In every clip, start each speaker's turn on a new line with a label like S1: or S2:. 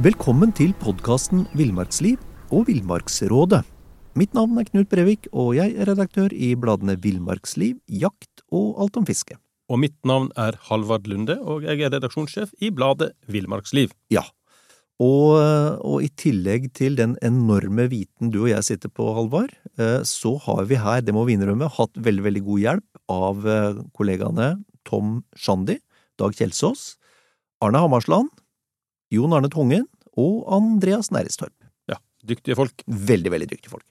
S1: Velkommen til podkasten Villmarksliv og Villmarksrådet. Mitt navn er Knut Brevik, og jeg er redaktør i bladene Villmarksliv, Jakt og Alt om fiske.
S2: Og mitt navn er Halvard Lunde, og jeg er redaksjonssjef i bladet Villmarksliv.
S1: Ja, og, og, i tillegg til den enorme viten du og jeg sitter på, Halvard, eh, så har vi her, det må vi innrømme, hatt veldig, veldig god hjelp av eh, kollegaene Tom Shandy, Dag Kjelsås, Arne Hammarsland, Jon Arne Tungen og Andreas Næristorp.
S2: Ja, dyktige folk.
S1: Veldig, veldig dyktige folk.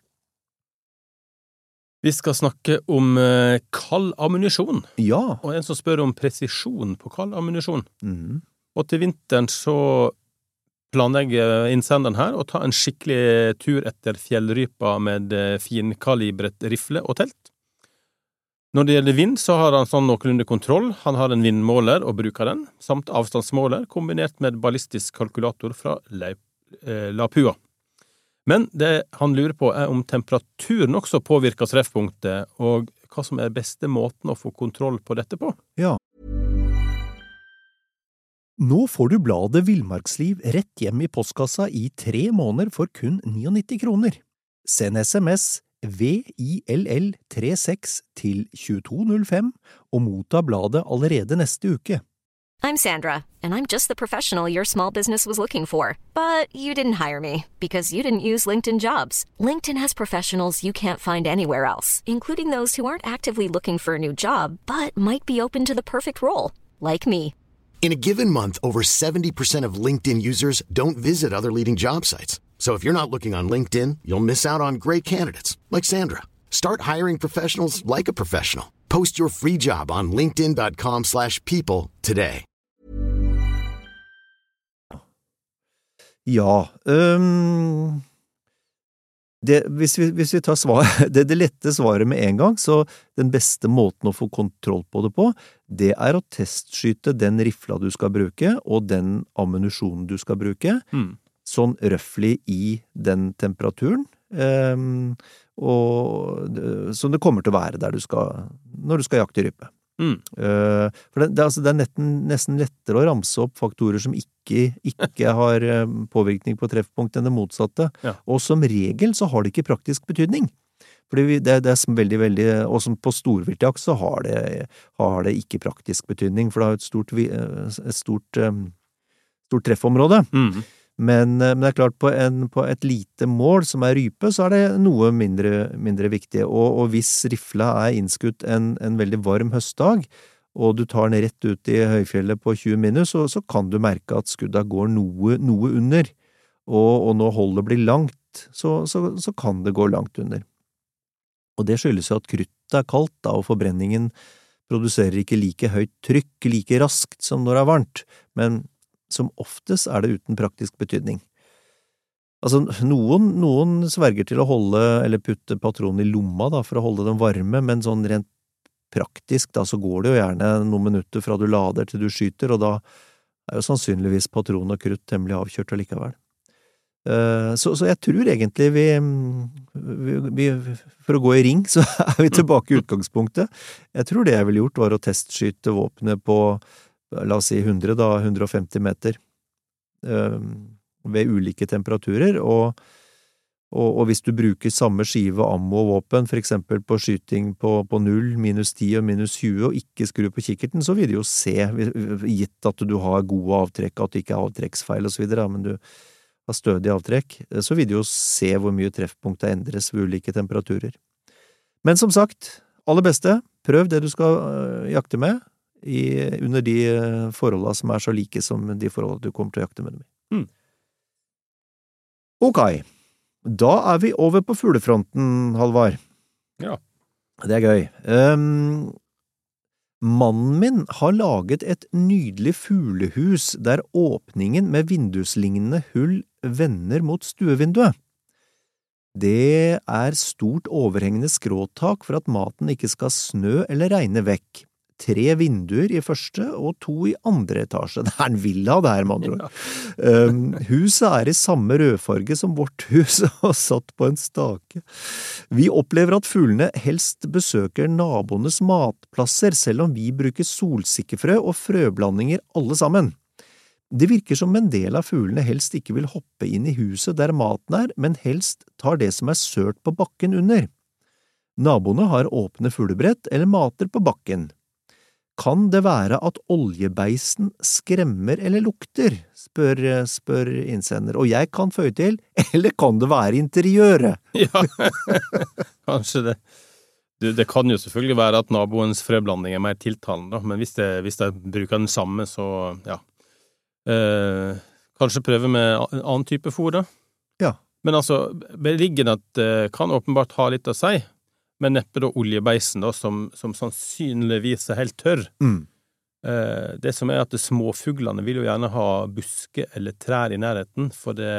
S2: Vi skal snakke om eh, kald ammunisjon,
S1: Ja.
S2: og en som spør om presisjon på kald ammunisjon.
S1: Mm.
S2: Og til vinteren så planlegger innsenderen her å ta en skikkelig tur etter fjellrypa med eh, finkalibret rifle og telt. Når det gjelder vind, så har han sånn noenlunde kontroll. Han har en vindmåler og bruker den, samt avstandsmåler kombinert med ballistisk kalkulator fra eh, Lapua. Men det han lurer på er om temperaturen også påvirker treffpunktet, og hva som er beste måten å få kontroll på dette på.
S1: Ja. Nå får du bladet Villmarksliv rett hjem i postkassa i tre måneder for kun 99 kroner. Send SMS VILL36 til 2205 og motta bladet allerede neste uke.
S3: I'm Sandra, and I'm just the professional your small business was looking for. But you didn't hire me because you didn't use LinkedIn jobs. LinkedIn has professionals you can't find anywhere else, including those who aren't actively looking for a new job but might be open to the perfect role, like me.
S4: In a given month, over 70% of LinkedIn users don't visit other leading job sites. So if you're not looking on LinkedIn, you'll miss out on great candidates like Sandra. Start hiring professionals like a professional. Post your free job on linkedin.com/people today.
S1: Ja, um, det, hvis, vi, hvis vi tar svar, det, det lette svaret med en gang, så den beste måten å få kontroll på det på, det er å testskyte den rifla du skal bruke, og den ammunisjonen du skal bruke,
S2: Hmm.
S1: Sånn røftlig i den temperaturen, Um, og, som det kommer til å være der du skal, når du skal jakte rype.
S2: Mm.
S1: Uh, for det, det, altså, det er nesten, nesten lettere å ramse opp faktorer som ikke, ikke har eh, påvirkning på treffpunkt enn det motsatte.
S2: Ja.
S1: Og som regel så har det ikke praktisk betydning. Fordi det, det er veldig, veldig, og som på storviltjakt så har det, har det ikke praktisk betydning, for det har et stort, eh, et stort, eh, stort treffområde.
S2: Mm.
S1: Men, eh, men det er klart, på, en, på et lite mål som er rype, så er det noe mindre, mindre viktig. Og, og hvis rifla er innskutt en, en veldig varm høstdag, og du tar den rett ut i høyfjellet på 20 minus, så, så kan du merke at skudda går noe, noe under. Og, og når holdet blir langt, så, så, så kan det gå langt under. Og det skyldes jo at kruttet er kaldt, da, og forbrenningen produserer ikke like høyt trykk like raskt som når det er varmt, men som oftest er det uten praktisk betydning. Altså, noen, noen sverger til å holde eller putte patronen i lomma da, for å holde dem varme, men sånn rent praktisk da, så går det jo gjerne noen minutter fra du lader til du skyter, og da er jo sannsynligvis patron og krutt temmelig avkjørt allikevel. Eh, Så, så jeg tror egentlig vi, vi, vi For å gå i ring, så er vi tilbake i utgangspunktet. Jeg tror det jeg ville gjort, var å testskyte våpenet på la oss si 100, da, 150 meter, eh, ved ulike temperaturer, og, og, og hvis du bruker samme skive ammo og våpen, for eksempel på skyting på, på 0, minus 10 og minus 20, og ikke skru på kikkerten, så vil du jo se, gitt at du har gode avtrekk, at det ikke er avtrekksfeil og men du har stødig avtrekk, så vil du jo se hvor mye treffpunktet endres ved ulike temperaturer. Men som sagt, aller beste, prøv det du skal jakte med, i, under de øh, forholda som er så like som de forholda du kommer til å jakte med dem i.
S2: Mm.
S1: Ok, da er vi over på fuglefronten, Halvard.
S2: Ja.
S1: Det er gøy. Um, mannen min har laget et nydelig fuglehus der åpningen med vinduslignende hull vender mot stuevinduet. Det er stort overhengende skråtak for at maten ikke skal snø eller regne vekk. Tre vinduer i første og to i andre etasje. Det er en villa, det her, med andre ord. Um, huset er i samme rødfarge som vårt hus og satt på en stake. Vi opplever at fuglene helst besøker naboenes matplasser, selv om vi bruker solsikkefrø og frøblandinger alle sammen. Det virker som en del av fuglene helst ikke vil hoppe inn i huset der maten er, men helst tar det som er sørt på bakken under. Naboene har åpne fuglebrett eller mater på bakken. Kan det være at oljebeisen skremmer eller lukter, spør, spør innsender, og jeg kan føye til, eller kan det være interiøret?
S2: Ja, kanskje det. Du, det kan jo selvfølgelig være at naboens frøblanding er mer tiltalende, men hvis jeg, bruker den samme, så ja. Eh, kanskje prøve med en annen type fôr, da.
S1: Ja.
S2: Men altså, beliggenhet eh, kan åpenbart ha litt å si, men neppe da oljebeisen, da, som, som sannsynligvis er helt tørr.
S1: Mm.
S2: Eh, det som er at småfuglene vil jo gjerne ha busker eller trær i nærheten, for det,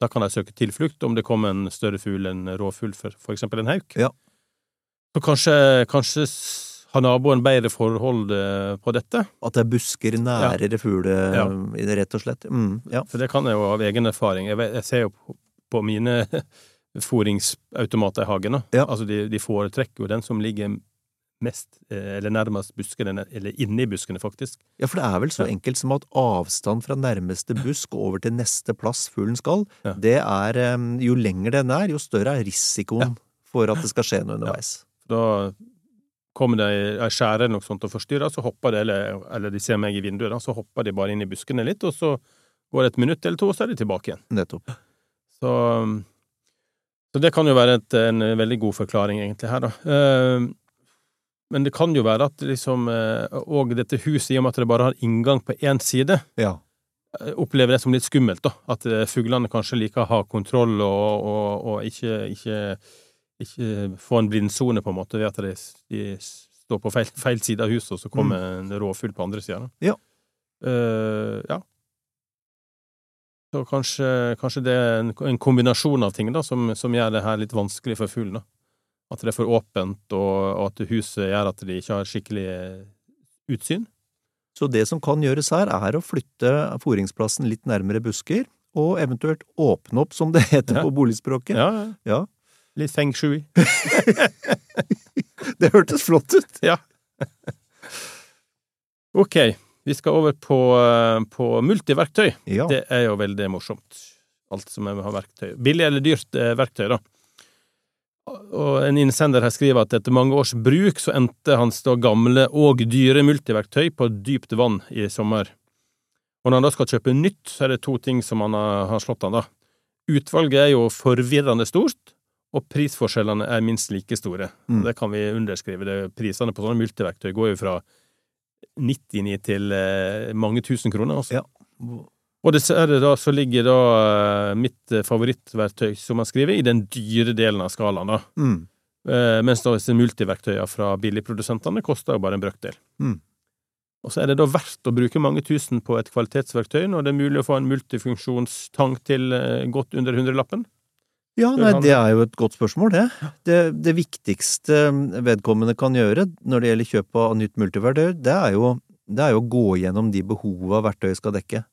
S2: da kan de søke tilflukt om det kommer en større fugl, en rovfugl, for, for eksempel en hauk.
S1: Ja.
S2: Så kanskje, kanskje har naboen bedre forhold eh, på dette?
S1: At det er busker nærere fugle,
S2: Ja.
S1: rett og slett. Mm, ja.
S2: For det kan jeg jo av egen erfaring. Jeg, jeg ser jo på, på mine fôringsautomater i hagen.
S1: Ja.
S2: Altså, de, de foretrekker jo den som ligger mest, eh, eller nærmest buskene, eller inni buskene, faktisk.
S1: ja, for det er vel så
S2: Ja.
S1: enkelt som at avstand fra nærmeste busk over til neste plass fuglen skal,
S2: Ja.
S1: det er Jo lenger den er, jo større er risikoen for at det skal skje noe underveis.
S2: Da kommer det ei skjære eller noe sånt og forstyrrer, så hopper det, eller, eller de ser meg i vinduet, da, så hopper de bare inn i buskene litt, og så går det et minutt eller to, og så er de tilbake igjen.
S1: Nettopp.
S2: Så, så det kan jo være et, en veldig god forklaring, egentlig, her, da. Eh, Men det kan jo være at liksom eh, Og dette huset, i og med at det bare har inngang på én side,
S1: Ja.
S2: eh, opplever det som litt skummelt, da. At eh, fuglene kanskje liker å ha kontroll og, og, og ikke, ikke, ikke få en blindsone, på en måte, ved at de, de står på feil, feil side av huset, og så kommer en rovfugl på andre sida.
S1: Mm. Ja.
S2: Uh, ja. Så kanskje, kanskje det er en, en kombinasjon av ting da, som, som gjør det her litt vanskelig for fuglen. da. At det er for åpent, og, og at huset gjør at de ikke har skikkelig eh, utsyn.
S1: Så det som kan gjøres her, er å flytte fôringsplassen litt nærmere busker, og eventuelt åpne opp, som det heter
S2: Ja.
S1: på boligspråket.
S2: Ja, ja.
S1: Ja.
S2: Litt feng shui.
S1: Det hørtes flott ut!
S2: Ja. Ok, vi skal over på, eh, på multiverktøy.
S1: Ja.
S2: Det er jo veldig morsomt. Alt som er har verktøy. Billig eller dyrt eh, verktøy, da. Og en innsender her skriver at etter mange års bruk så endte hans da gamle og dyre multiverktøy på dypt vann i sommer. Og når han da skal kjøpe nytt, så er det to ting som han har, har slått han, da. Utvalget er jo forvirrende stort, og prisforskjellene er minst like store.
S1: Mm.
S2: Det kan vi underskrive. Det, prisene på sånne multiverktøy går jo fra 99 til eh, mange tusen kroner, altså.
S1: Ja.
S2: Og dessverre da så ligger da eh, mitt eh, favorittverktøy, som han skriver, i den dyre delen av skalaen, da.
S1: Mm.
S2: Eh, mens da disse multiverktøyene fra billigprodusentene koster jo bare en brøkdel.
S1: Mm.
S2: Og så er det da verdt å bruke mange tusen på et kvalitetsverktøy når det er mulig å få en multifunksjonstank til godt under hundrelappen?
S1: Ja, nei, det er jo et godt spørsmål, det. det. Det viktigste vedkommende kan gjøre når det gjelder kjøp av nytt multiverktøy, det er jo, det er jo å gå gjennom de behova verktøyet skal dekke.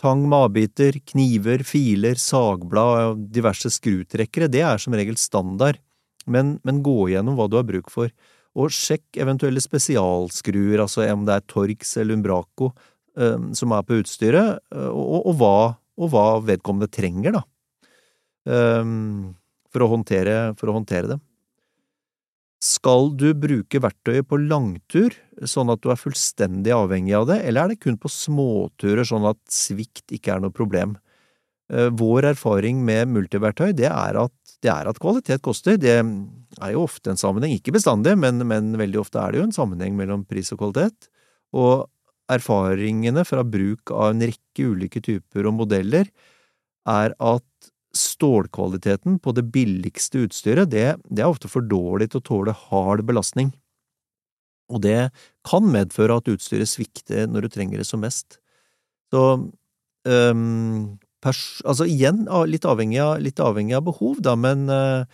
S1: Tang med avbiter, kniver, filer, sagblad og diverse skrutrekkere, det er som regel standard, men, men gå gjennom hva du har bruk for, og sjekk eventuelle spesialskruer, altså om det er Torx eller Umbraco eh, som er på utstyret, eh, og, og, hva, og hva vedkommende trenger, da for, å håndtere, for å håndtere det. Skal du bruke verktøyet på langtur, sånn at du er fullstendig avhengig av det, eller er det kun på småturer, sånn at svikt ikke er noe problem? Eh, Vår erfaring med multiverktøy, det er at, det er at kvalitet koster. Det er jo ofte en sammenheng, ikke bestandig, men, men veldig ofte er det jo en sammenheng mellom pris og kvalitet. Og erfaringene fra bruk av en rekke ulike typer og modeller er at stålkvaliteten på det billigste utstyret, det, det er ofte for dårlig til å tåle hard belastning. Og det kan medføre at utstyret svikter når du trenger det som mest. Så øhm, altså igjen litt avhengig av, litt avhengig av behov, da, men øh,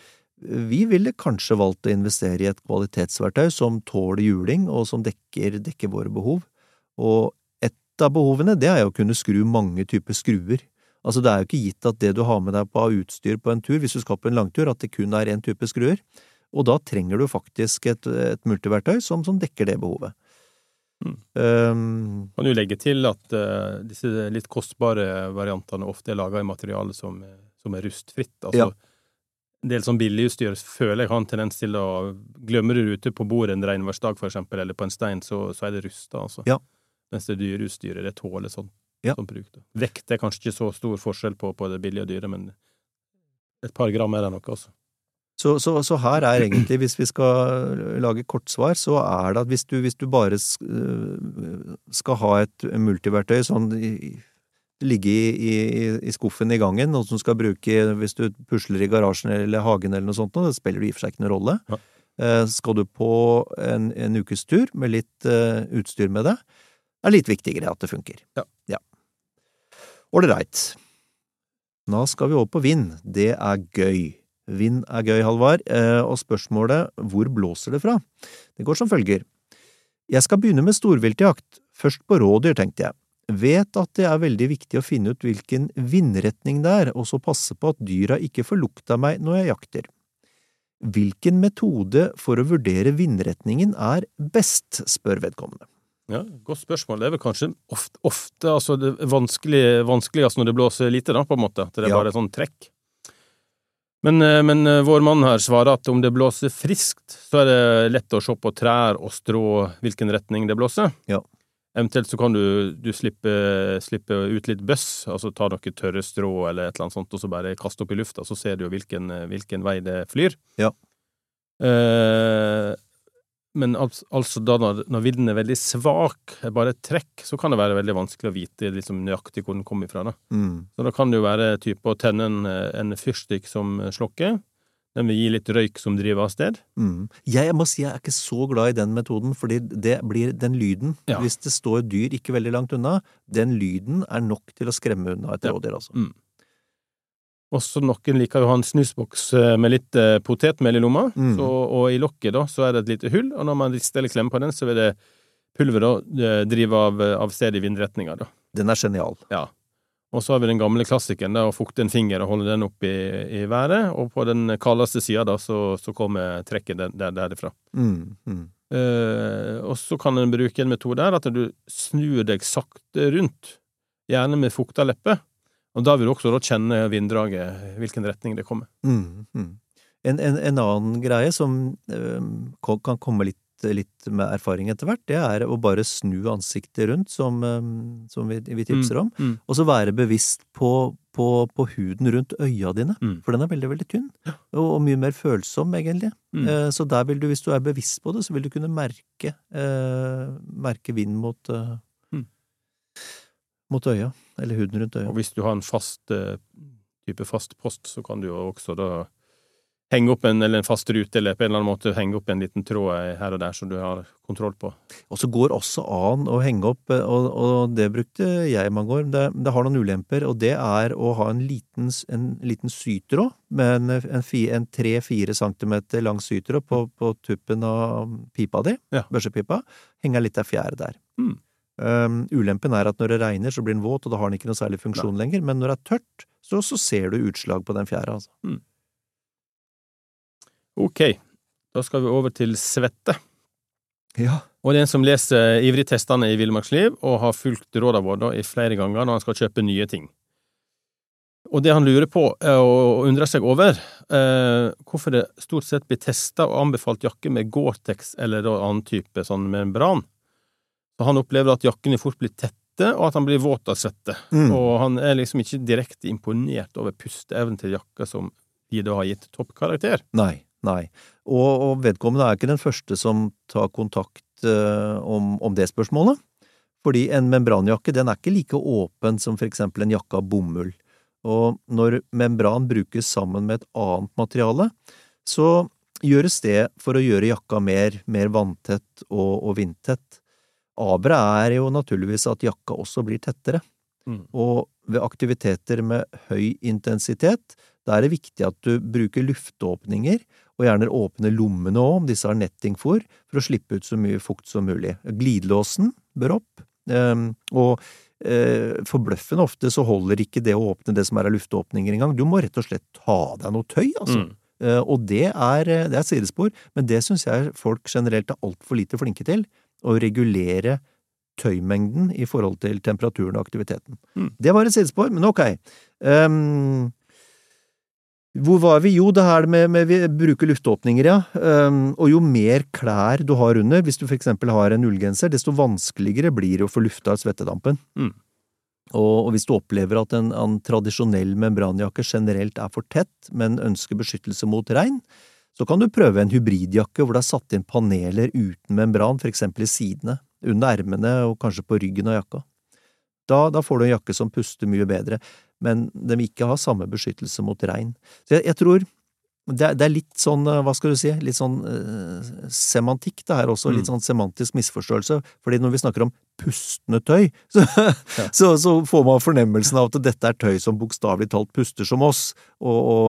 S1: vi ville kanskje valgt å investere i et kvalitetsverktøy som tåler juling, og som dekker, dekker våre behov. Og et av behovene, det er jo å kunne skru mange typer skruer. Altså, det er jo ikke gitt at det du har med deg på av utstyr på en tur, hvis du skal på en langtur, at det kun er én type skruer. Og da trenger du faktisk et, et multiverktøy som, som dekker det behovet.
S2: Mm.
S1: Um,
S2: Kan jo legge til at uh, disse litt kostbare variantene ofte er laga i materiale som, som er rustfritt? Altså,
S1: Ja.
S2: En del sånn billigutstyr føler jeg har en tendens til å Glemmer du det ute på bordet en regnværsdag, for eksempel, eller på en stein, så, så er det rusta, altså.
S1: Ja.
S2: Mens det dyre utstyret, det tåler sånn,
S1: Ja.
S2: som bruk. da. Vekt er kanskje ikke så stor forskjell på, på det billige og dyre, men et par gram er det nok, altså.
S1: Så, så, så her er egentlig, hvis vi skal lage kortsvar, så er det at hvis du, hvis du bare øh, skal ha et multiverktøy sånn ligge i, i, i skuffen i gangen, noe som skal bruke hvis du pusler i garasjen eller hagen eller noe sånt, det spiller i og for seg ikke noen rolle.
S2: Ja.
S1: Eh, Skal du på en, en ukes tur med litt eh, utstyr med det, er litt viktigere at det funker.
S2: Ja.
S1: ja. Ålreit. Nå skal vi over på vind. Det er gøy. Vind er gøy, Halvard, eh, og spørsmålet hvor blåser det fra? Det går som følger. Jeg skal begynne med storviltjakt, først på rådyr, tenkte jeg. Vet at det er veldig viktig å finne ut hvilken vindretning det er, og så passe på at dyra ikke får lukt av meg når jeg jakter. Hvilken metode for å vurdere vindretningen er best, spør vedkommende.
S2: Ja, Godt spørsmål. Det er vel kanskje ofte, ofte altså det vanskelig, vanskeligst når det blåser lite, da, på en måte. At det er
S1: Ja.
S2: bare sånn trekk. Men, eh, men eh, vår mann her svarer at om det blåser friskt, så er det lett å se på trær og strå hvilken retning det blåser.
S1: Ja.
S2: Eventuelt så kan du, du slippe, slippe ut litt bøss, altså ta noe tørre strå eller et eller annet sånt, og så bare kaste opp i lufta, så ser du jo hvilken, hvilken vei det flyr.
S1: Ja.
S2: Eh, men altså, da når, når vinden er veldig svak, bare et trekk, så kan det være veldig vanskelig å vite liksom nøyaktig hvor den kommer ifra. Da.
S1: Mm.
S2: Så da kan det jo være type å tenne en, en fyrstikk som slokker. Den vil gi litt røyk som driver av sted.
S1: Mm. Jeg må si jeg er ikke så glad i den metoden, fordi det blir den lyden,
S2: Ja.
S1: hvis det står dyr ikke veldig langt unna, den lyden er nok til å skremme unna et rådyr, altså.
S2: Mm. Også noen liker jo å ha en snusboks eh, med litt eh, potetmel i lomma,
S1: Mm.
S2: så, og i lokket da, så er det et lite hull, og når man steller klemme på den, så vil det pulveret da eh, drive av, av sted i vindretninga, da.
S1: Den er genial.
S2: Ja. Og så har vi den gamle klassikeren, da, å fukte en finger og holde den opp i, i været, og på den kaldeste sida, da, så, så kommer trekket der, der, derifra.
S1: Mm. Mm.
S2: Eh, og så kan en bruke en metode der, at du snur deg sakte rundt, gjerne med fukta leppe, og da vil du også da kjenne vinddraget, hvilken retning det kommer.
S1: Mm. Mm. En, en, en annen greie som eh, kan komme litt, litt med erfaring etter hvert, det er å bare snu ansiktet rundt, som, eh, som vi, vi tipser om,
S2: Mm.
S1: og så være bevisst på, på, på huden rundt øya dine,
S2: Mm.
S1: for den er veldig, veldig tynn, og, og mye mer følsom, egentlig.
S2: Mm.
S1: Eh, Så der vil du, hvis du er bevisst på det, så vil du kunne merke, eh, merke vind mot,
S2: Mm.
S1: mot øya, eller huden rundt øyet.
S2: Og hvis du har en fast eh, type fast post, så kan du jo også da henge opp en, eller en fast rute, eller på en eller annen måte henge opp en liten tråd her og der, som du har kontroll på.
S1: Og så går også an å henge opp, eh, og, og det brukte jeg i mange år, det, det har noen ulemper, og det er å ha en liten, en liten sytråd med en, en, fi- en tre-fire centimeter lang sytråd på, på tuppen av pipa di,
S2: Ja.
S1: børsepipa, henger litt av fjære der.
S2: Mm.
S1: Um, ulempen er at når det regner, så blir den våt, og da har den ikke noe særlig funksjon lenger, men når det er tørt, så, så ser du utslag på den fjæra, altså.
S2: Ok, da skal vi over til svette.
S1: Ja.
S2: Og det er en som leser ivrig testene i Villmarksliv, og har fulgt rådene våre i flere ganger når han skal kjøpe nye ting. Og det han lurer på, er å undre seg over, eh, hvorfor det stort sett blir testa og anbefalt jakke med Gore-Tex eller annen type sånn membran. Så han opplever at jakkene fort blir tette, og at han blir våt av svette.
S1: Mm.
S2: Og han er liksom ikke direkte imponert over pusteevnen til jakka som de da har gitt toppkarakter.
S1: Nei, nei. Og, og vedkommende er ikke den første som tar kontakt eh, om, om det spørsmålet. Fordi en membranjakke den er ikke like åpen som for eksempel en jakke av bomull. Og når membran brukes sammen med et annet materiale, så gjøres det for å gjøre jakka mer, mer vanntett og, og vindtett. Aberet er jo naturligvis at jakka også blir tettere.
S2: Mm.
S1: Og ved aktiviteter med høy intensitet, da er det viktig at du bruker luftåpninger, og gjerne åpne lommene òg, om disse har nettingfôr, for å slippe ut så mye fukt som mulig. Glidelåsen bør opp, ehm, og eh, forbløffende ofte så holder ikke det å åpne det som er av luftåpninger engang. Du må rett og slett ta av deg noe tøy, altså.
S2: Mm.
S1: Eh, og det er, det er sidespor, men det syns jeg folk generelt er altfor lite flinke til. Å regulere tøymengden i forhold til temperaturen og aktiviteten.
S2: Mm.
S1: Det var et sidespor, men ok. Um, hvor var vi? Jo, det her med, med vi bruker luftåpninger, ja. Um, og jo mer klær du har under, hvis du for eksempel har en ullgenser, desto vanskeligere blir det å få lufta svettedampen.
S2: Mm.
S1: Og, og, hvis du opplever at en, en, tradisjonell membranjakke generelt er for tett, men ønsker beskyttelse mot regn, så kan du prøve en hybridjakke hvor det er satt inn paneler uten membran, for eksempel i sidene, under ermene og kanskje på ryggen av jakka. Da, da får du en jakke som puster mye bedre men de vil ikke ha samme beskyttelse mot regn. Så jeg, jeg tror det det er, litt sånn, eh, hva skal du si, litt sånn uh, semantikk det her også, litt mm. sånn semantisk misforståelse, fordi når vi snakker om pustende tøy, så, ja. så, så får man fornemmelsen av at dette er tøy som bokstavelig talt puster som oss, og, og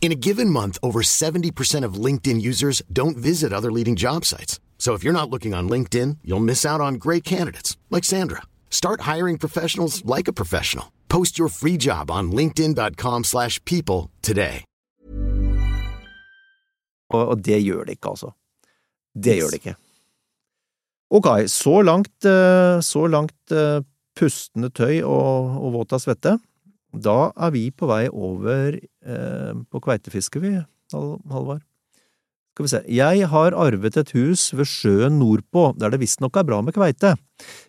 S4: In a given month, over 70% of LinkedIn users don't visit other leading job sites. So if you're not looking on LinkedIn, you'll miss out on great candidates like Sandra. Start hiring professionals like a professional. Post your free job on linkedin.com/people today.
S1: Og, det gjør det ikke, altså. Det gjør det ikke. Ok, så langt, eh, så langt eh, pustende tøy og, og våt av svette. Da er vi på vei over eh, på kveitefiske, vi, Halvard. Skal vi se, jeg har arvet et hus ved sjøen nordpå, der det visstnok er bra med kveite.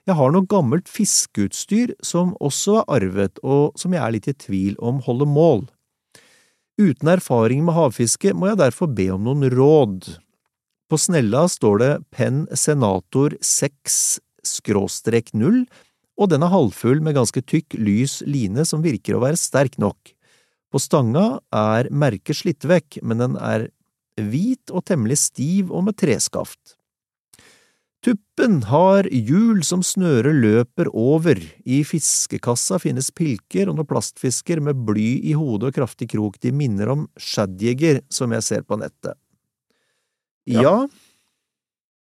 S1: Jeg har noe gammelt fiskeutstyr som også er arvet, og som jeg er litt i tvil om holder mål. Uten erfaring med havfiske må jeg derfor be om noen råd. På snella står det Penn Senator 6 skråstrek 0, og den er halvfull med ganske tykk, lys line som virker å være sterk nok. På stanga er merket slitt vekk, men den er hvit og temmelig stiv og med treskaft. Tuppen har hjul som snøret løper over, i fiskekassa finnes pilker og noen plastfisker med bly i hodet og kraftig krok, de minner om shadjeger som jeg ser på nettet. Ja? Ja,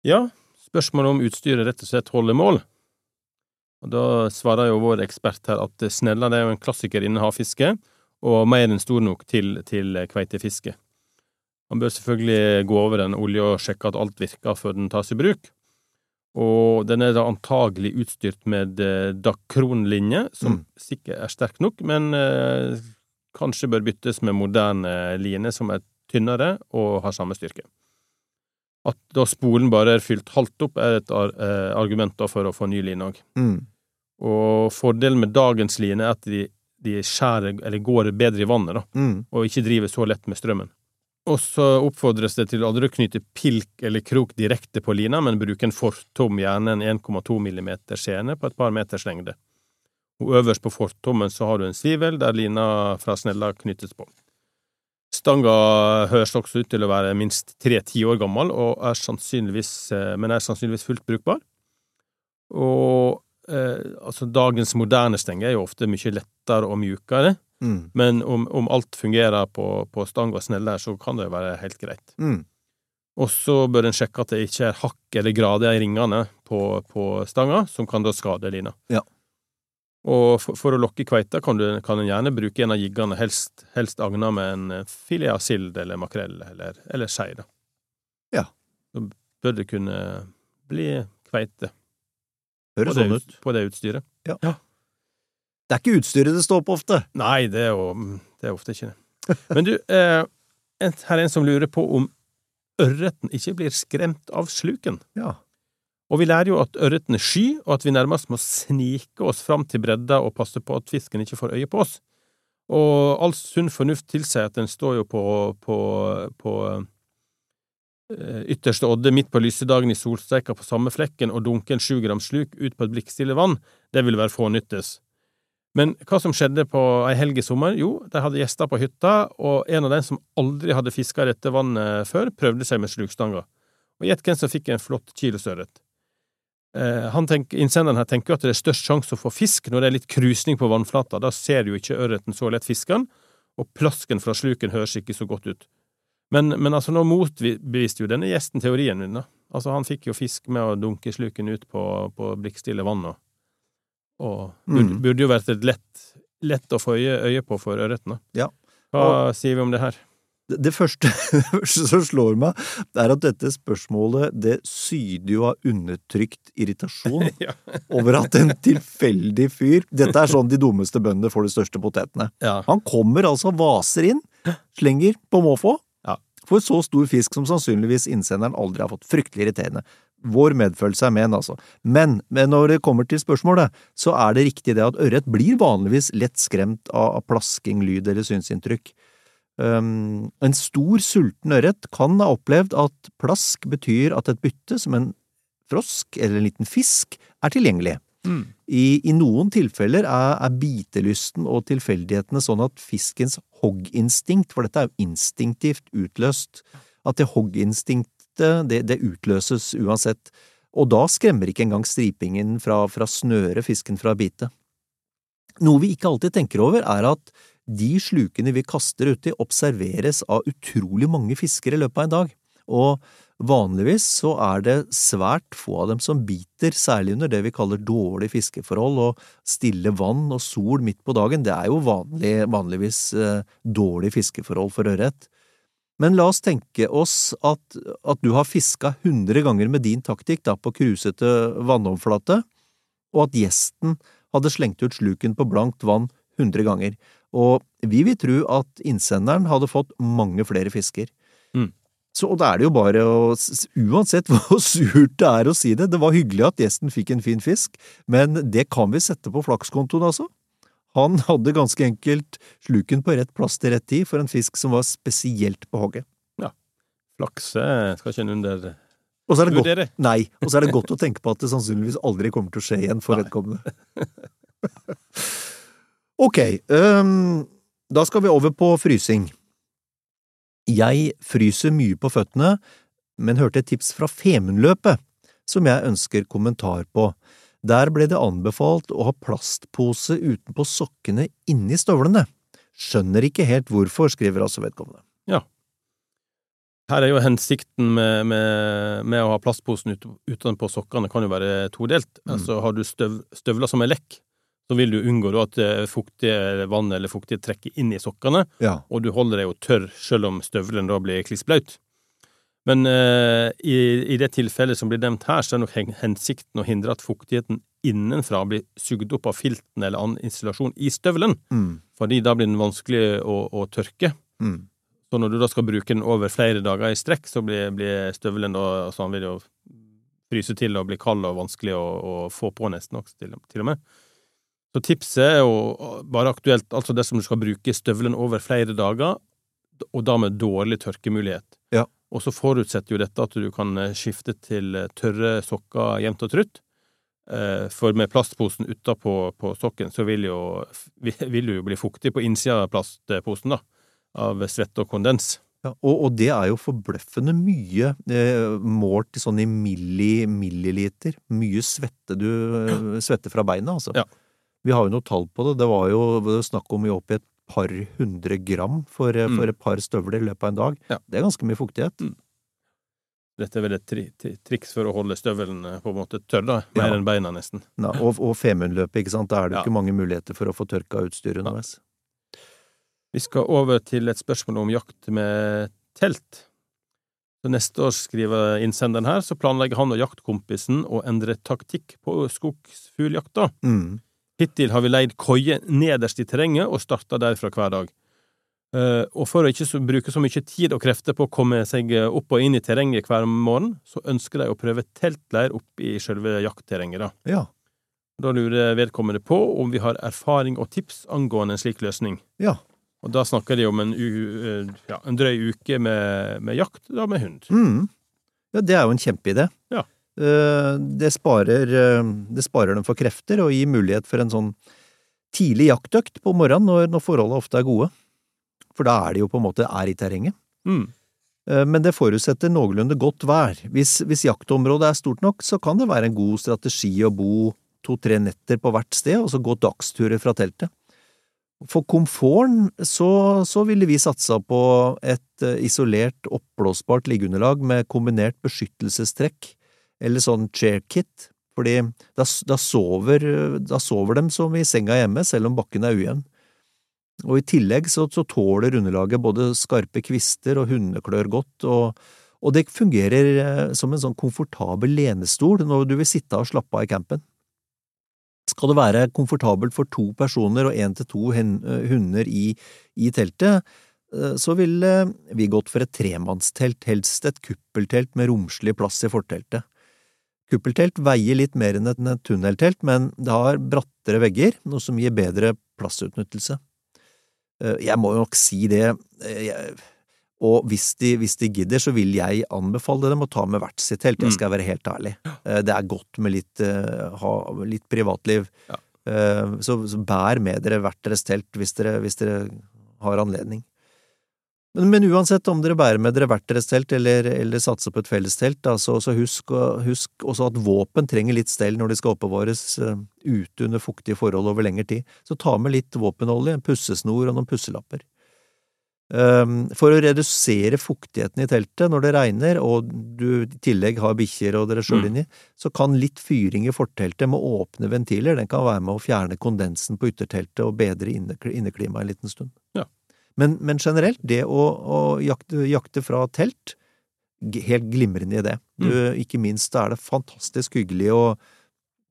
S2: ja spørsmålet om utstyret rett og slett holder mål. Og Da svarer jo vår ekspert her at snella er jo en klassiker innen havfiske, og mer enn stor nok til, til kveitefiske. Man bør selvfølgelig gå over en olje og sjekke at alt virker før den tas i bruk. Og den er da antagelig utstyrt med eh, Dacron-linje, som mm. sikkert er sterk nok, men eh, kanskje bør byttes med moderne line som er tynnere og har samme styrke. At da spolen bare er fylt halvt opp, er et eh, argument for å få ny line òg. Mm. Og fordelen med dagens line er at de, de skjærer, eller går bedre i vannet, da, mm. og ikke driver så lett med strømmen. Og så oppfordres det til aldri å knyte pilk eller krok direkte på lina, men bruke en fortom, gjerne en 1,2 mm skjene på et par meters lengde. Og øverst på fortommen så har du en svivel der lina fra snella knyttes på. Stanga høres også ut til å være minst tre–ti år gammel, og er eh, men er sannsynligvis fullt brukbar. Og eh, altså, dagens moderne stenge er jo ofte mye lettere og mjukere, Mm. Men om, om, alt fungerer på, på stanga sneller, så kan det være helt greit. Mm. Og så bør en sjekke at det ikke er hakk eller grader i ringene på, på stanga, som kan da skade lina. Ja. Og for, for, å lokke kveita kan, du, kan en gjerne bruke en av jiggene, helst, helst agna med en filet av sild eller makrell eller, eller skei, da.
S1: Ja.
S2: Så bør det kunne bli kveite.
S1: Høres sånn ut.
S2: På det utstyret.
S1: Ja. ja. Det er ikke utstyret det står på ofte.
S2: Nei, det er jo det er ofte ikke det. Men du, eh, her er en som lurer på om ørreten ikke blir skremt av sluken.
S1: Ja.
S2: Og vi lærer jo at ørreten er sky, og at vi nærmest må snike oss fram til bredda og passe på at fisken ikke får øye på oss. Og all sunn fornuft tilsier at den står jo på, på, på eh, ytterste odde midt på lysedagen i solsteika på samme flekken og dunke en sju grams sluk ut på et blikkstille vann, det vil være fånyttes. Men hva som skjedde på ei helg i sommer? Jo, de hadde gjester på hytta, og en av dem som aldri hadde fiska dette vannet før, prøvde seg med slukstanga. Og gjett hvem som fikk en flott kilosørret? Eh, han tenker, Innsenderen her tenker jo at det er størst sjanse å få fisk når det er litt krusning på vannflata. Da ser jo ikke ørreten så lett fisken, og plasken fra sluken høres ikke så godt ut. Men, men altså, nå motbeviste jo denne gjesten teorien min, da. Altså, han fikk jo fisk med å dunke sluken ut på, på blikkstille vann, og, og burde,
S1: Mm.
S2: burde jo vært et lett, lett å få øye, øye på for ørreten. da.
S1: Ja.
S2: Hva sier vi om det her?
S1: Det første, det første som slår meg, er at dette spørsmålet det syder jo av undertrykt irritasjon
S2: Ja.
S1: over at en tilfeldig fyr Dette er sånn de dummeste bøndene får de største potetene.
S2: Ja.
S1: Han kommer altså, vaser inn, slenger på måfå,
S2: Ja.
S1: får så stor fisk som sannsynligvis innsenderen aldri har fått. Fryktelig irriterende. Vår medfølelse er med en, altså. Men, men når det kommer til spørsmålet, så er det riktig det at ørret blir vanligvis lett skremt av plasking, lyd eller synsinntrykk. Um, en stor, sulten ørret kan ha opplevd at plask betyr at et bytte, som en frosk eller en liten fisk, er tilgjengelig.
S2: Mm.
S1: I, I noen tilfeller er, er bitelysten og tilfeldighetene sånn at fiskens hogginstinkt, for dette er jo instinktivt utløst, at det hogginstinktet det, det utløses uansett, og da skremmer ikke engang stripingen fra, fra snøret fisken fra å bite. Noe vi ikke alltid tenker over, er at de slukene vi kaster uti, observeres av utrolig mange fiskere i løpet av en dag, og vanligvis så er det svært få av dem som biter, særlig under det vi kaller dårlige fiskeforhold, og stille vann og sol midt på dagen, det er jo vanlig, vanligvis eh, dårlige fiskeforhold for ørret. Men la oss tenke oss at, at du har fiska hundre ganger med din taktikk da på krusete vannoverflate, og at gjesten hadde slengt ut sluken på blankt vann hundre ganger, og vi vil tro at innsenderen hadde fått mange flere fisker.
S2: Mm.
S1: Så da er det jo bare å, uansett hvor surt det er å si det, det var hyggelig at gjesten fikk en fin fisk, men det kan vi sette på flakskontoen altså. Han hadde ganske enkelt sluken på rett plass til rett tid for en fisk som var spesielt på hogget.
S2: Ja, flakse skal ikke en under...
S1: Og så det godt, nei, og så er det godt å tenke på at det sannsynligvis aldri kommer til å skje igjen for vedkommende. Ok, um, da skal vi over på frysing. Jeg fryser mye på føttene, men hørte et tips fra Femundløpet som jeg ønsker kommentar på. Der ble det anbefalt å ha plastpose utenpå sokkene inni støvlene. Skjønner ikke helt hvorfor, skriver altså vedkommende. Ja.
S2: Her er jo hensikten med, med, med å ha plastposen utenpå sokkene kan jo være todelt.
S1: Mm.
S2: Altså har du støv, støvler som er lekk, så vil du unngå da at eh, fuktige vann eller fuktighet trekker inn i sokkene,
S1: Ja.
S2: og du holder deg jo tørr selv om støvelen da blir klissblaut. Men eh, i, i det tilfellet som blir nevnt her, så er nok hensikten å hindre at fuktigheten innenfra blir sugd opp av filten eller annen installasjon i støvelen,
S1: Mm,
S2: fordi da blir den vanskelig å, å tørke.
S1: mm,
S2: Så når du da skal bruke den over flere dager i strekk, så blir, blir støvelen da altså Han vil jo fryse til og bli kald og vanskelig å, å få på nesten også, til, til og med. Så tipset er jo bare aktuelt altså dersom du skal bruke støvelen over flere dager, og da med dårlig tørkemulighet.
S1: Ja.
S2: Og så forutsetter jo dette at du kan eh, skifte til eh, tørre sokker jevnt og trutt. Eh, For med plastposen utapå på sokken, så vil jo, vil du jo bli fuktig på innsida av plastposen, da av svette og kondens.
S1: Ja, og, og det er jo forbløffende mye, eh, målt i sånn i milli, milliliter. Mye svette du svette svetter fra beina, altså.
S2: Ja.
S1: Vi har jo noe tall på det. Det var jo snakk om vi opp i et par hundre gram for, mm. for
S2: Mm.
S1: et par støvler i løpet av en dag.
S2: Ja.
S1: Det er ganske mye fuktighet.
S2: Dette er vel et tri tri triks for å holde støvelen eh, på en måte tørre, da. Mer
S1: Ja.
S2: enn beina, nesten.
S1: Ja, og, og Femundløpet, ikke sant. Da er det jo ikke mange muligheter for å få tørka utstyret underveis.
S2: Vi skal over til et spørsmål om jakt med telt. Så neste år, skriver innsenderen her, så planlegger han og jaktkompisen å endre taktikk på skogsfugljakta.
S1: Mm.
S2: Hittil har vi leid koie nederst i terrenget og starta derfra hver dag. Eh, og for å ikke bruke så mye tid og krefter på å komme seg opp og inn i terrenget hver morgen, så ønsker de å prøve teltleir opp i selve jaktterrenget, da.
S1: Ja.
S2: Da lurer vedkommende på om vi har erfaring og tips angående en slik løsning.
S1: Ja.
S2: Og da snakker de om en, eh, ja, en drøy uke med, med jakt, da med hund.
S1: Mm. ja, det er jo en kjempeidé.
S2: Ja.
S1: Eh, Det sparer, eh, det sparer dem for krefter og gir mulighet for en sånn tidlig jaktøkt på morgenen når, når forholdene ofte er gode. For da er de jo på en måte er i terrenget.
S2: Mm.
S1: Eh, Men det forutsetter noenlunde godt vær. Hvis, hvis jaktområdet er stort nok, så kan det være en god strategi å bo to–tre netter på hvert sted, og så gå dagsturer fra teltet. For komforten så, så ville vi satsa på et isolert, oppblåsbart liggeunderlag med kombinert beskyttelsestrekk, eller sånn chair kit, fordi da, da, sover, da sover dem som i senga hjemme, selv om bakken er ujevn. Og i tillegg så, så tåler underlaget både skarpe kvister og hundeklør godt, og, og det fungerer eh, som en sånn komfortabel lenestol når du vil sitte og slappe av i campen. Skal det være komfortabelt for to personer og én til to eh, hunder i, i teltet, eh, så ville vi gått for et tremannstelt, helst et kuppeltelt med romslig plass i forteltet. Kuppeltelt veier litt mer enn et tunneltelt, men det har brattere vegger, noe som gir bedre plassutnyttelse. Eh, Jeg må jo nok si det, eh, og hvis de, hvis de gidder, så vil jeg anbefale dem å ta med hvert sitt telt, jeg skal være helt ærlig. Eh, Det er godt med litt, ha, litt privatliv,
S2: Ja.
S1: Så, så bær med dere hvert deres telt hvis dere, hvis dere har anledning. Men, men uansett om dere bærer med dere hvert deres telt, eller, eller satser på et fellestelt, da, så, så husk, husk også at våpen trenger litt stell når de skal oppbevares eh, ute under fuktige forhold over lengre tid. Så ta med litt våpenolje, en pussesnor og noen pusselapper. Um, For å redusere fuktigheten i teltet når det regner, og du i tillegg har bikkjer og dere sjøl
S2: Mm.
S1: inni, så kan litt fyring i forteltet med åpne ventiler, den kan være med å fjerne kondensen på ytterteltet og bedre innekl- inneklimaet en liten stund. Men, men generelt, det å, å jakte, jakte fra telt, helt glimrende idé. Du, Ikke minst er det fantastisk hyggelig å,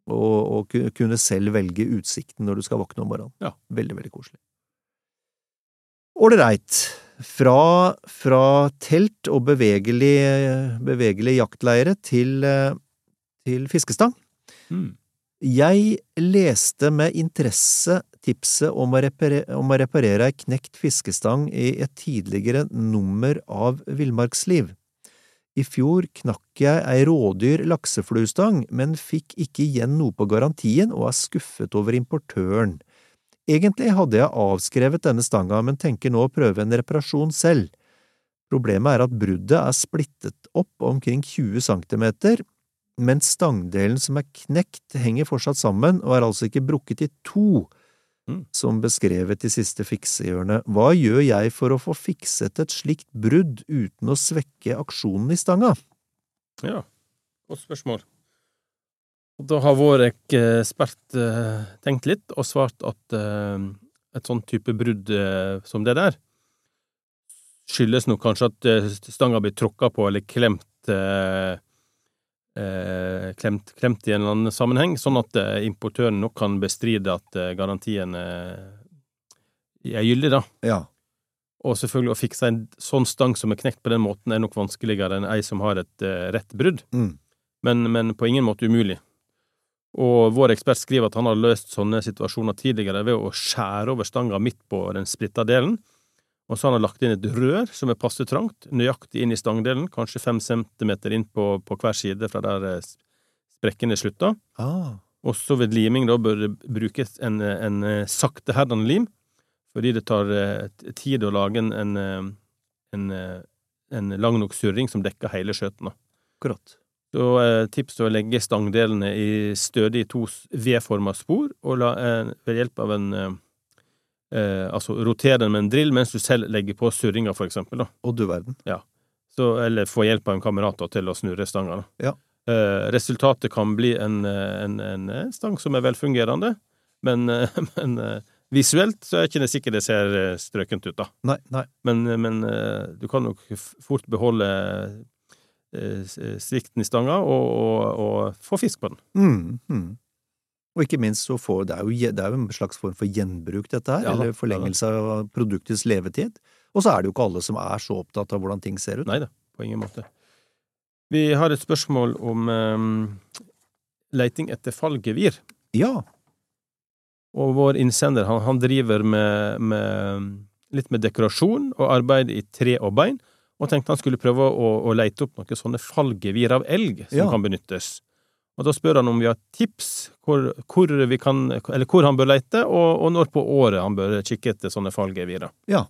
S1: å, å kunne selv velge utsikten når du skal våkne om morgenen.
S2: Ja.
S1: Veldig, veldig koselig. Ålreit. Fra, fra telt og bevegelig, bevegelig jaktleire til, til fiskestang.
S2: Mm.
S1: Jeg leste med interesse tipset om å, reparere, om å reparere ei knekt fiskestang i et tidligere nummer av Villmarksliv. I fjor knakk jeg ei rådyr laksefluestang, men fikk ikke igjen noe på garantien og er skuffet over importøren. Egentlig hadde jeg avskrevet denne stanga, men tenker nå å prøve en reparasjon selv. Problemet er at bruddet er splittet opp omkring 20 centimeter, mens stangdelen som er knekt, henger fortsatt sammen og er altså ikke brukket i to,
S2: Mm.
S1: som beskrevet i siste fiksehjørne. Hva gjør jeg for å få fikset et slikt brudd uten å svekke aksjonen i stanga?
S2: Ja, godt spørsmål. Da har vår ekspert eh, tenkt litt og svart at eh, et sånn type brudd eh, som det der skyldes nok kanskje at stanga blir tråkka på eller klemt eh, klemt, klemt i en eller annen sammenheng, sånn at eh, importøren nok kan bestride at eh, garantien eh, er gyldig, da.
S1: Ja.
S2: Og selvfølgelig å fikse en sånn stang som er knekt på den måten, er nok vanskeligere enn ei som har et eh, rett brudd,
S1: Mm.
S2: men, men på ingen måte umulig. Og vår ekspert skriver at han har løst sånne situasjoner tidligere ved å skjære over stanga midt på den splitta delen, og så har han lagt inn et rør som er passe trangt, nøyaktig inn i stangdelen, kanskje fem centimeter inn på, på hver side fra der sprekken er slutta.
S1: Ah.
S2: Og så ved liming da bør det brukes en, en eh, sakteherdende lim, fordi det tar eh, tid å lage en, en, eh, en, eh, lang nok surring som dekker hele skjøten.
S1: Akkurat.
S2: Så eh, tips er å legge stangdelene i stødig to V-forma spor, og la, eh, ved hjelp av en eh, eh, Altså rotere den med en drill mens du selv legger på surringa, for eksempel. da.
S1: Og du verden.
S2: Så, eller få hjelp av en kamerat da, til å snurre stanga.
S1: Ja.
S2: Eh, resultatet kan bli en, eh, en, en eh, stang som er velfungerende, men, eh, men visuelt så er ikke det sikkert det ser strøkent ut, da.
S1: Nei, nei.
S2: Men, men du kan nok fort beholde eh, svikten i stanga og, og, og få fisk på den.
S1: Mm, mm. Og ikke minst så får det er, jo, det er jo en slags form for gjenbruk, dette her,
S2: Ja
S1: eller forlengelse av produktets levetid. Og så er det jo ikke alle som er så opptatt av hvordan ting ser ut.
S2: Nei da, på ingen måte. Vi har et spørsmål om um, leiting etter fallgevir.
S1: Ja,
S2: Og vår innsender han, han driver med, med litt med dekorasjon og arbeid i tre og bein, og tenkte han skulle prøve å, å leite opp noen sånne fallgevir av elg som
S1: Ja.
S2: kan benyttes. Og da spør han om vi har tips hvor, hvor, vi kan, hvor han bør lete, og, og når på året han bør kikke etter sånne fallgevirer.
S1: ja.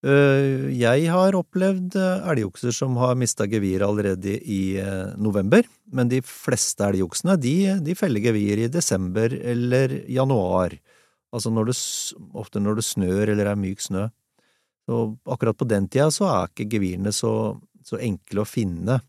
S1: Eh, Jeg har opplevd eh, elgokser som har mista geviret allerede i eh, november, men de fleste elgoksene de, de feller gevir i desember eller januar, altså når det, ofte når det snør eller er myk snø. Og akkurat på den tida så er ikke gevirene så, så enkle å finne.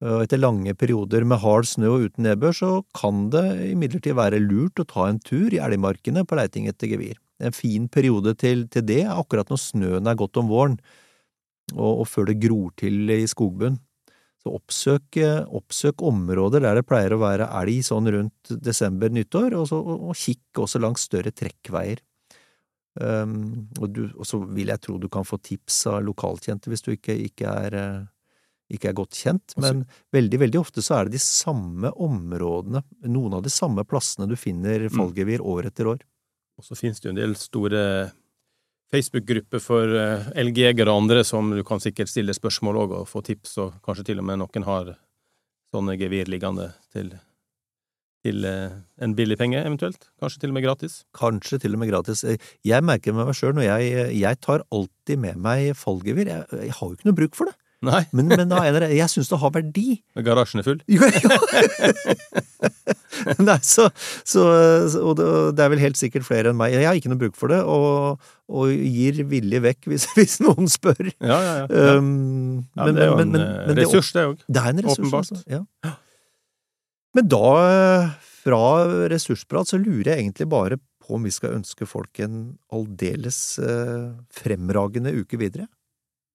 S1: Og etter lange perioder med hard snø og uten nedbør, så kan det imidlertid være lurt å ta en tur i elgmarkene på leiting etter gevir. En fin periode til, til det er akkurat når snøen er godt om våren, og, og før det gror til i skogbunnen. Så oppsøk, eh, oppsøk områder der det pleier å være elg sånn rundt desember-nyttår, og, og, og kikk også langs større trekkveier. Um, og, du, og så vil jeg tro du kan få tips av lokalkjente hvis du ikke, ikke, er, eh, ikke er godt kjent, men veldig, veldig ofte så er det de samme områdene, noen av de samme plassene du finner fallgevir år etter år.
S2: Og så finnes det jo en del store Facebook-grupper for eh, elgjegere og andre som du kan sikkert stille spørsmål òg og få tips, og kanskje til og med noen har sånne gevir liggende til, til eh, en billig penge, eventuelt. Kanskje til og med gratis.
S1: Kanskje til og med gratis. Jeg merker med meg sjøl når jeg, jeg tar alltid med meg fallgevir. Jeg, jeg har jo ikke noe bruk for det,
S2: Nei,
S1: men, men eller jeg syns det har verdi.
S2: garasjen er full.
S1: Jo, jo. Nei, så, så, og det, er vel helt sikkert flere enn meg. Jeg har ikke noe bruk for det, og, og gir villig vekk hvis, hvis noen spør.
S2: Ja, ja, ja. ja.
S1: Um,
S2: ja
S1: men-
S2: det er jo en
S1: men-
S2: eh,
S1: men
S2: ressurs, det òg.
S1: Det er en ressurs,
S2: Åpenbart.
S1: altså. Ja. Men da, eh, fra ressursprat, så lurer jeg egentlig bare på om vi skal ønske folk en aldeles eh, fremragende uke videre.